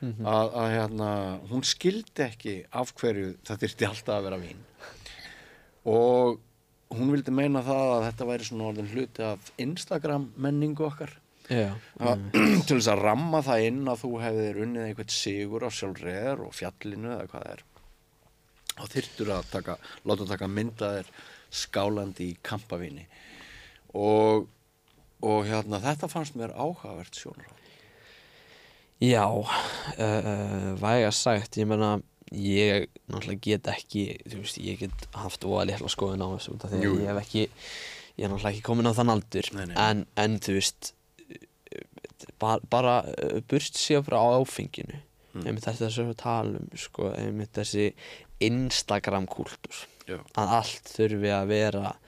vingfennahófnum að, að hérna hún skildi ekki af hverju það þyrfti alltaf að vera vín. Og hún vildi meina það að þetta væri svona orðin hluti af Instagram menningu okkar. Já, að, til þess að ramma það inn að þú hefðir unnið einhvern sigur á sjálfreðar og fjallinu eða hvað það er þá þyrftur að taka, láta taka myndaðir skálandi í kampavíni. Og, og hérna þetta fannst mér áhugavert sjónur já uh, væga sagt, ég menna ég náttúrulega get ekki þú veist, ég get haft óa litla skoðun á þessu út af því Jú. að ég hef ekki ég er náttúrulega ekki komin á þann aldur Nei, nei. En, en þú veist bara, bara uh, burst sér frá áfenginu Mm. einmitt þessi þessu að tala um sko, einmitt þessi Instagram kultúr Já, að allt þurfi að vera uh,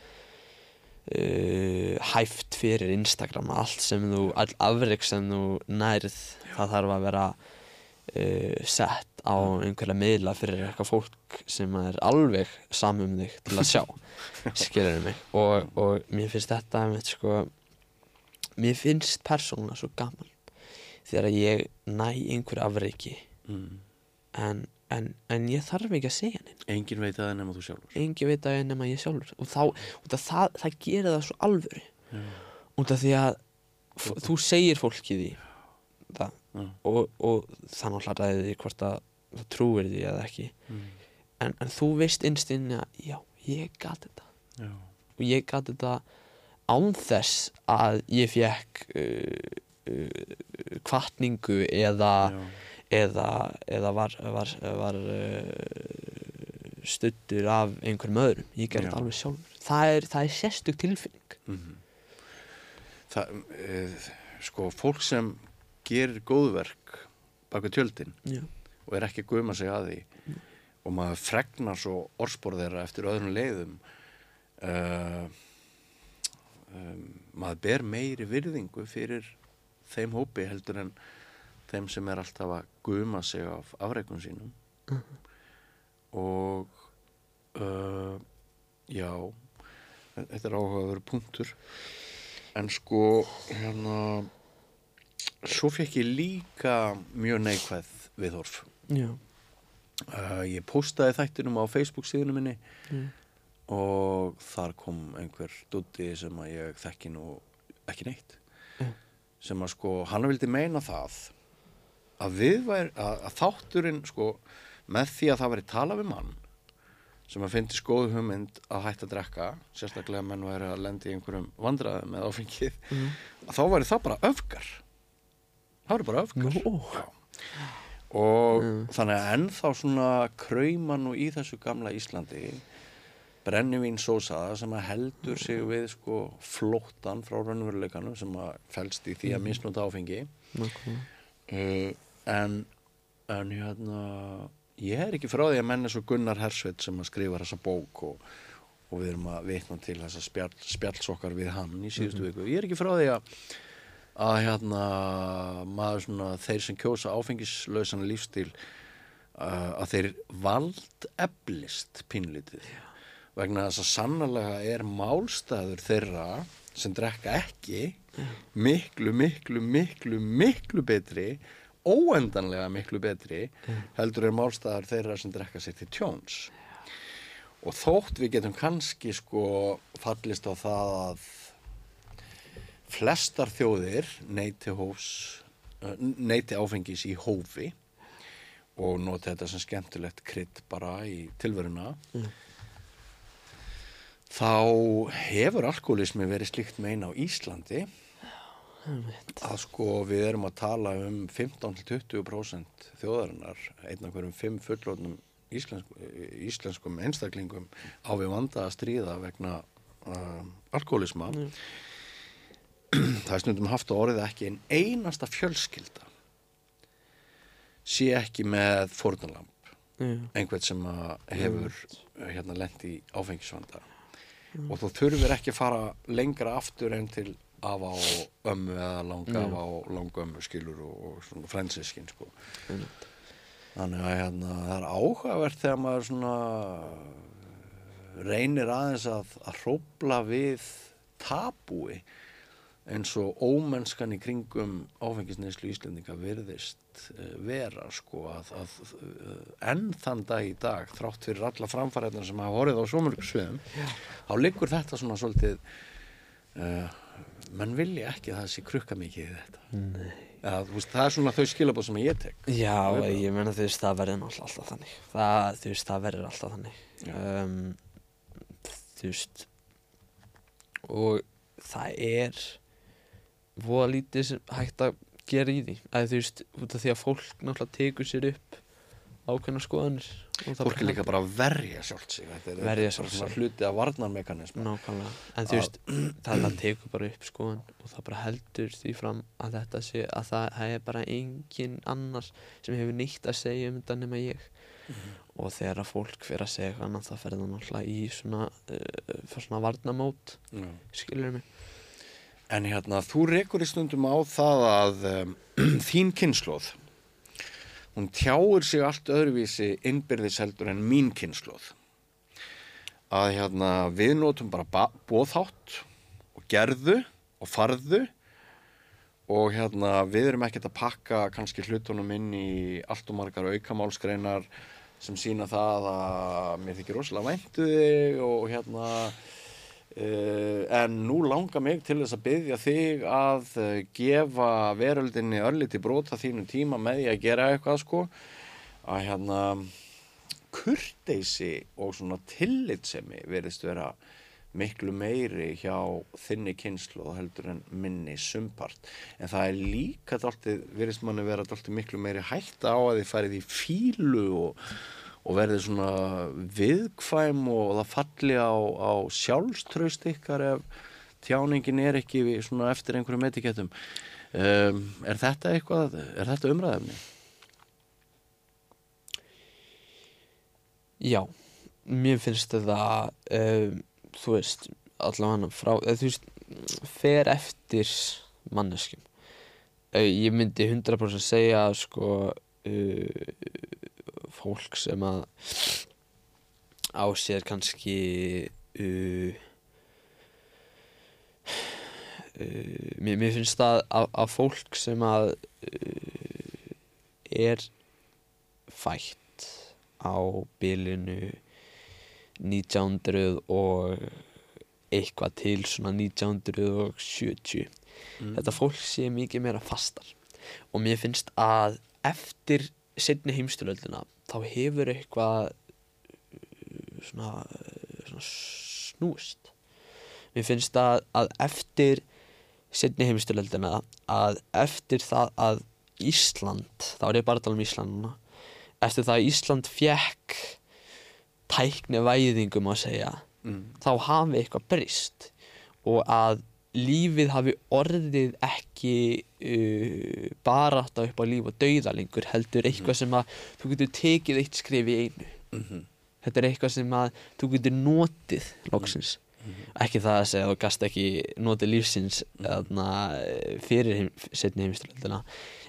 hæft fyrir Instagram allt sem þú, all afreg sem þú nærð það þarf að vera uh, sett á einhverja miðla fyrir eitthvað fólk sem er alveg samum þig til að sjá skilur mig? Og, og mér finnst þetta einmitt sko mér finnst persónulega svo gaman þegar ég næ einhver afreiki mm. en, en, en ég þarf ekki að segja neinn. Engin veit að það nema þú sjálfur. Engin veit að ég nema ég sjálfur. Og þá, út af það, það gerir það svo alvöru. Út af því að þú segir fólki því það og, og náttúrulega ræði því hvort að það trúir því eða ekki Mm. en, en þú veist innstinni að já, ég gat þetta Já. og ég gat þetta án þess að ég fekk uh, uh, kvartningu eða Já. eða, eða var, var, var uh, stuttur af einhverjum öðrum ég gerði þetta alveg sjálfur það er, er sérstök tilfinning Mhm. Það, e, sko, fólk sem gerir góðverk baka tjöldin já, og er ekki guma sig að því og maður fregnar svo orspor þeirra eftir öðrum leiðum uh, um, maður ber meiri virðingu fyrir þeim hópi heldur en þeim sem er alltaf að guma sig af afreikun sínum. Og uh, já þetta er áhugaður punktur en sko hérna svo fekk ég líka mjög neikvæð viðhorf uh, ég postaði þættinum á Facebook síðunum minni Mm. og þar kom einhver dutti sem að ég þekki nú ekki neitt Mm. sem að sko, hann vildi meina það að við væri að, að þátturinn sko með því að það væri tala við mann sem að fyndi skoðu hugmynd að hætta að drekka sérstaklega að menn væri að lendi í einhverjum vandræðum með áfengið Mm. þá væri það bara öfgar það væri bara öfgar. Já. og Mm. þannig að ennþá svona krauma nú í þessu gamla Íslandi brennivín sósa sem að heldur sig við sko flóttan frá raunveruleikanum sem að felst í því að misnóta áfengi nákvæmlega uh, en en hérna ég er ekki frá því að menn er svo Gunnar Hersveit sem að skrifa þessa bók og, og við erum að vitna til þessa spjall, spjallsokkar við hann í síðustu viku. Ég er ekki frá því að að hérna maður svona þeir sem kjósa áfengislausan lífstíl að þeir vald eflist pínlítið vegna þess að sannlega er málstæður þeirra sem drekka ekki miklu, miklu, miklu, miklu betri óendanlega miklu betri heldur er málstæður þeirra sem drekka sér til tjóns. Og þótt við getum kannski sko fallist á það að flestar þjóðir neyti hófs neyti áfengis í hófi og nota þetta sem skemmtilegt krydd bara í tilveruna þá hefur alkoholismi verið slíkt meina á Íslandi að sko við erum að tala um 15-20% þjóðarinnar einn af hverjum fimm fullrónum íslensk, íslenskum einstaklingum á við vanda að stríða vegna uh, alkoholisma það er stundum haft á orðið að ekki en einasta fjölskylda sé ekki með fórnalamb Já. einhvern sem að hefur hérna lent í áfengisvanda. Og þú þurfir ekki að fara lengra aftur en til afa og ömmu eða langa afa og langa ömmu skilur og, og svona frænsiskinn sko. Einmitt. þannig að hérna, það er áhugavert þegar maður svona reynir aðeins að, að hrópla við tabúi eins og ómennskan í kringum áfengisneislu Íslendinga virðist uh, vera sko að, að uh, enn þann dag í dag þrátt fyrir alla framfæriðnar sem hafa horfið á svo mörg sviðum þá liggur þetta svona svolítið uh, menn vilja ekki að það sé krukka mikið í þetta. Nei. Þú veist, það er svona þau skilabóð sem ég tek. Já, er ég meina þú veist, það verður alltaf þannig. Það, þú veist, það verður alltaf þannig. Já. um, þú veist og það er voða lítið sem hægt að gera í því. Að þú veist, út af því að fólk náttúrulega tekur sér upp ákveðna skoðanir fólk er líka bara að verja sjálft sig er Verja sjálft sig. hluti að varnarmekanism Nákvæmlega, en þú veist, það, tekur bara upp skoðan og það bara heldur því fram að þetta sé að það, er bara engin annar sem hefur neitt að segja um þetta nema ég. Og þegar að fólk fyrir að segja annað það ferði það náttúrulega í svona, uh, svona varnamót, Já. skilur mig? En hérna, þú rekur í stundum á það að um, þín kynnslóð, hún tjáir sig allt öðruvísi innbyrðis heldur en mín kynnslóð. Að hérna, við notum bara bóðhátt og gerðu og farðu og hérna, við erum ekkert að pakka kannski hlutunum inn í allt og margar aukamálskreinar sem sína það að mér þykir rosalega væntu þig og hérna en nú langar mig til þess að byggja þig að uh, gefa veröldinni örliti brota þínu tíma með því að gera eitthvað sko. Að hérna kurteisi og svona tillitsemi verðist vera miklu meiri hjá þinni kynslu og heldur en minni sumpart. En það er líka verðist manni vera miklu meiri hætta á að þið færið í fílu og og verði svona viðkvæm og það falli á, á sjálfströst ykkar ef tjáningin er ekki eftir einhverjum etikettum um, er þetta eitthvað er þetta umræðefni? Já, mér finnst þetta um, þú veist, allavega frá, eða, þú veist, fer eftir manneskjum uh, ég myndi 100% segja sko uh, fólk sem að á sér kannski uh, uh, mér, mér finnst það að, að fólk sem að uh, er fætt á bilinu 1900 og eitthvað til svona 1970 þetta fólk sé mikið meira fastar. Og mér finnst að eftir setni heimstyröldina þá hefur eitthvað uh, svona, uh, svona snúist mér finnst að, að eftir setni heimstyröldina að eftir það að Ísland, þá er ég bara að tala um Ísland núna eftir það að Ísland fjekk tækni væðingum að segja Mm. þá hafi eitthvað breyst og að lífið hafi orðið ekki uh, bara átt upp á líf og dauða lengur heldur eitthvað sem að þú getur tekið eitt skrif í einu. Mhm. þetta er eitthvað sem að þú getur notið loksins. Ekki það að segja að þú gast ekki notið lífsins þarna, fyrir heim, setni heimsturöldina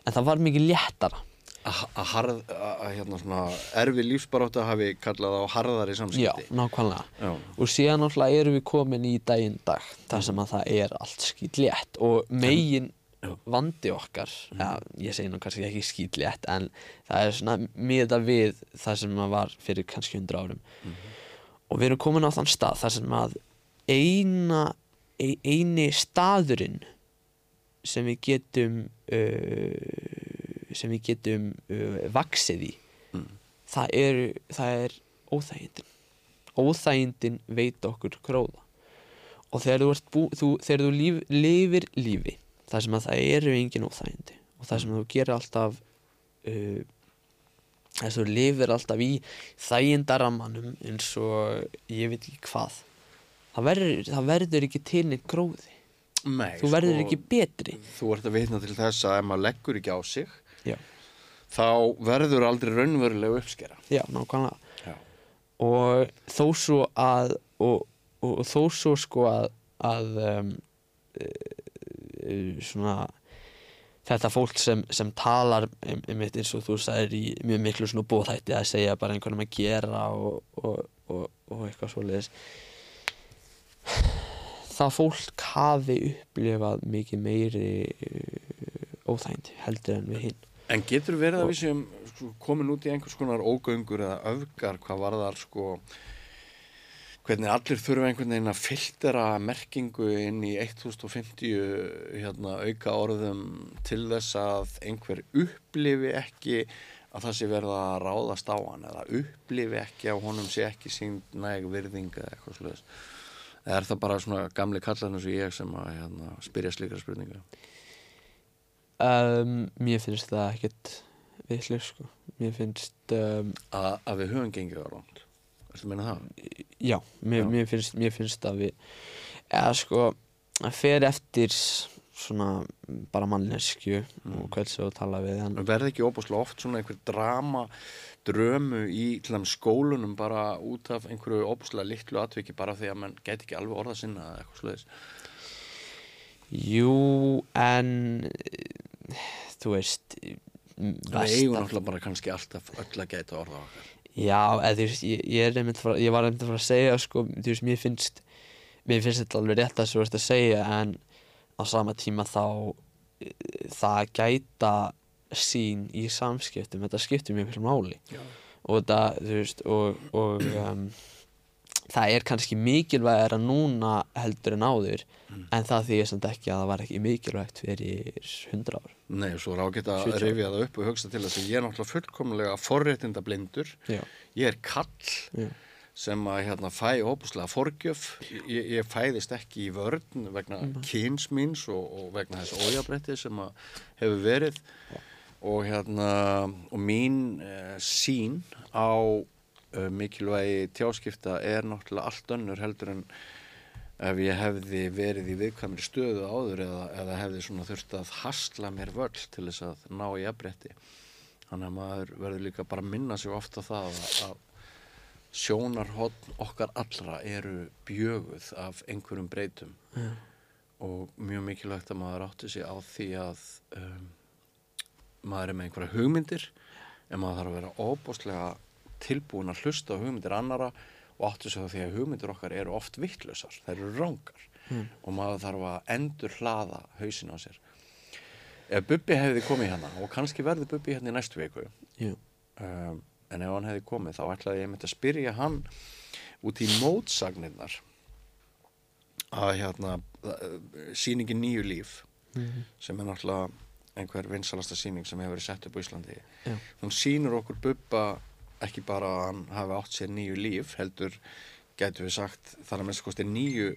en það var mikið léttara að harð að hérna svona erfi lífsbaróttu hafi kallað á harðari já, samskipti nákvæmlega. Já. og síðan náttúrulega erum við komin í daginn dag þar sem að það er allt skýtlétt og megin vandi okkar ja, ég segi nú kannski ekki skýtlétt en það er svona miða við það sem að var fyrir kannski 100 árum. Og við erum komin á þann stað þar sem að eina ein- eini staðurinn sem við getum uh, sem við getum uh, vaksið í. Það er, er óþægindin. Óþægindin veit okkur gróða. Og þegar þú, bú, þú, þegar þú líf, lifir lífi þar sem að það eru engin óþægindi og þar sem þú gerir alltaf uh, þess að þú lifir alltaf í þægindarammanum eins og ég veit ekki hvað það verður, það verður ekki til neitt gróði. Nei, þú verður sko, ekki betri. Þú ert að vitna til þess að ef maður leggur ekki á sig já, þá verður aldrei raunverulega uppskera. Já nákvæmlega. Já, og þó svo að og, og, og þó svo sko að, að um, e, svona þetta fólk sem, sem talar um, um eins og þú sagðir í mjög miklu svona bóðhætti að segja bara einhvernum að gera og, og, og, og eitthvað svoleiðis. Það fólk hafi upplifað mikið meiri uh, óþægindi heldur en við hinn En getur verið að við séum sko, komin út í einhvers konar ógöngur eða öfgar hvað varðar sko hvernig allir þurfa einhvern veginn að filtera merkingu inn í 1050 hérna, auka orðum til þess að einhver upplifi ekki að það sé verða að ráðast á hann eða upplifi ekki að honum sé ekki sínd næg virðinga eða eitthvað sluðis. Eða er það bara svona gamli kallan eins og ég sem að hérna, spyrja slíkra spurninga? Um, mér finnst það ekkert vitlega sko mér finnst um, að við höfum gengið á ránd. Ertu að meina það? já, mér, Já. Mér, finnst, mér finnst að við eða sko að fer eftir svona bara mannleskju og hvernig þú tala við hann verði ekki óbúslega oft svona einhver drama drömu í skólunum bara út af einhverju óbúslega litlu atviki bara því að mann gæti ekki alveg orða sinna eða eitthvað sluðis jú, en þú veist við eigum náttúrulega bara kannski alltaf öll að gæta orða okkar Já, eða þú veist, ég, ég, er einmitt fara, ég var einmitt að fara að segja, sko, þú veist, mér finnst, mér finnst þetta alveg rétt að þú veist að segja, en á sama tíma þá, eh, það gæta sín í samskiptum, þetta skiptir mjög fyrir máli. Já. Og þetta, þú veist, og, og um, það er kannski mikilvægara núna heldur en áður, en það því ég samt ekki að það var ekki mikilvægt fyrir hundra ár. Nei, svo er ágætt að 70 ár. rifja það upp og hugsa til þess að ég er náttúrulega fullkomlega forréttinda blindur Já, ég er kall já, sem að hérna fæ óbúslega forgjöf. Ég, ég fæðist ekki í vörn vegna kyns míns og, og vegna þess ójabrætti sem að hefur verið. Og hérna og mín uh, sín á mikilvægi tjáskipta er náttúrulega allt önnur heldur en ef ég hefði verið í viðkvæmri stöðu áður eða, eða hefði svona þurft að hasla mér völl til þess að ná í jafnrétti. Þannig að maður verður líka bara að minna sig ofta það að, sjónarhótt okkar allra eru bjöguð af einhverjum breytum. Já, og mjög mikilvægt að maður átti sig á því að um, maður er með einhverja hugmyndir en maður þarf að vera óbúslega tilbúin að hlusta á hugmyndir annara og átti sig á því að hugmyndir okkar eru oft vittlausar, þær eru rángar Mm. og maður þarf að endur hlaða hausin á sér. Ef Bubbi hefði komið hérna og kannski verði Bubbi hérna í næstu viku já, um, en ef hann hefði komið þá ætlaði ég myndi að spyrja hann út í mótsagnirnar að hérna uh, sýningin Nýju líf mhm, sem er náttúrulega einhver vinsalasta sýning sem hefur verið sett upp á Íslandi. Já, hún sýnur okkur Bubba ekki bara að hann hafi átt sér nýju líf heldur gætu við sagt þar að minnst kosti nýju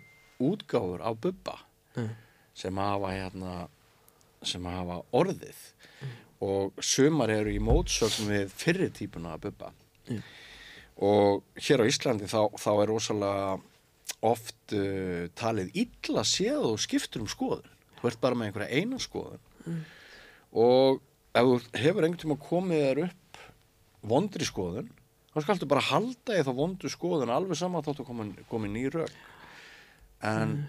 útgáfur á Bubba já, sem hafa hérna sem hafa orðið. Og sumar eru í mótsögn við fyrri típuna að Bubba. Já. og hér á Íslandi þá, þá er rosalega oft uh, talið illa séð og skiptur um skoðun. Þú ert bara með einhverja eina skoðun. Og ef þú hefur einhvern tíma komið þér upp vondri skoðun þá skaltu bara halda í þá vondu skoðun alveg sama þáttu komin, komin ný rök. En,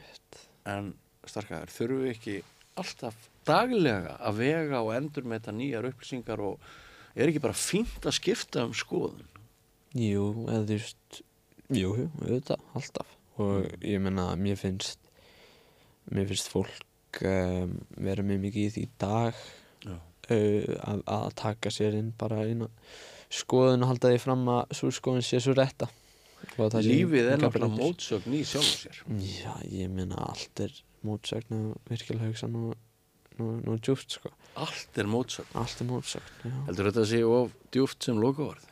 en starkaður þurfum við ekki alltaf daglega að vega og endur með þetta nýjar upplýsingar og er ekki bara fínt að skipta um skoðun? Jú, eða þú veist Jú, auðvitað, alltaf. Og ég meina, mér finnst mér finnst fólk um, vera með mikið í því dag uh, að, að taka sér inn bara eina skoðun og halda því fram að svo skoðun sé svo rétta. Og Lífið er náttúrulega mótsögn í sjálfum sér. Já, ég meina allt er mótsögn og virkilega hugsa nú, nú, nú djúft sko. Allt er mótsögn. Allt er mótsögn, já, Heldur þetta að sé of djúft sem lokaorð?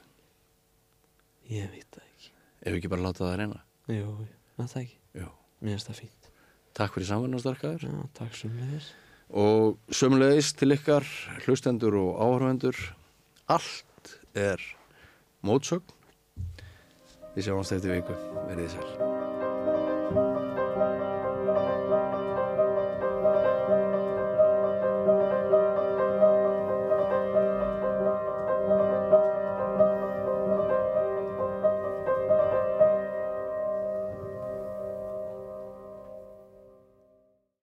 Ég veit það ekki. Ef ekki bara láta það reyna. Jú, það það ekki, Jú. mér finnst það fínt. Takk fyrir samverðan starkaður Já, takk sem við og sömulegis til ykkar hlustendur og áhörvendur allt er mótsögn. Við sjáumst eftir viku, verið þið sæl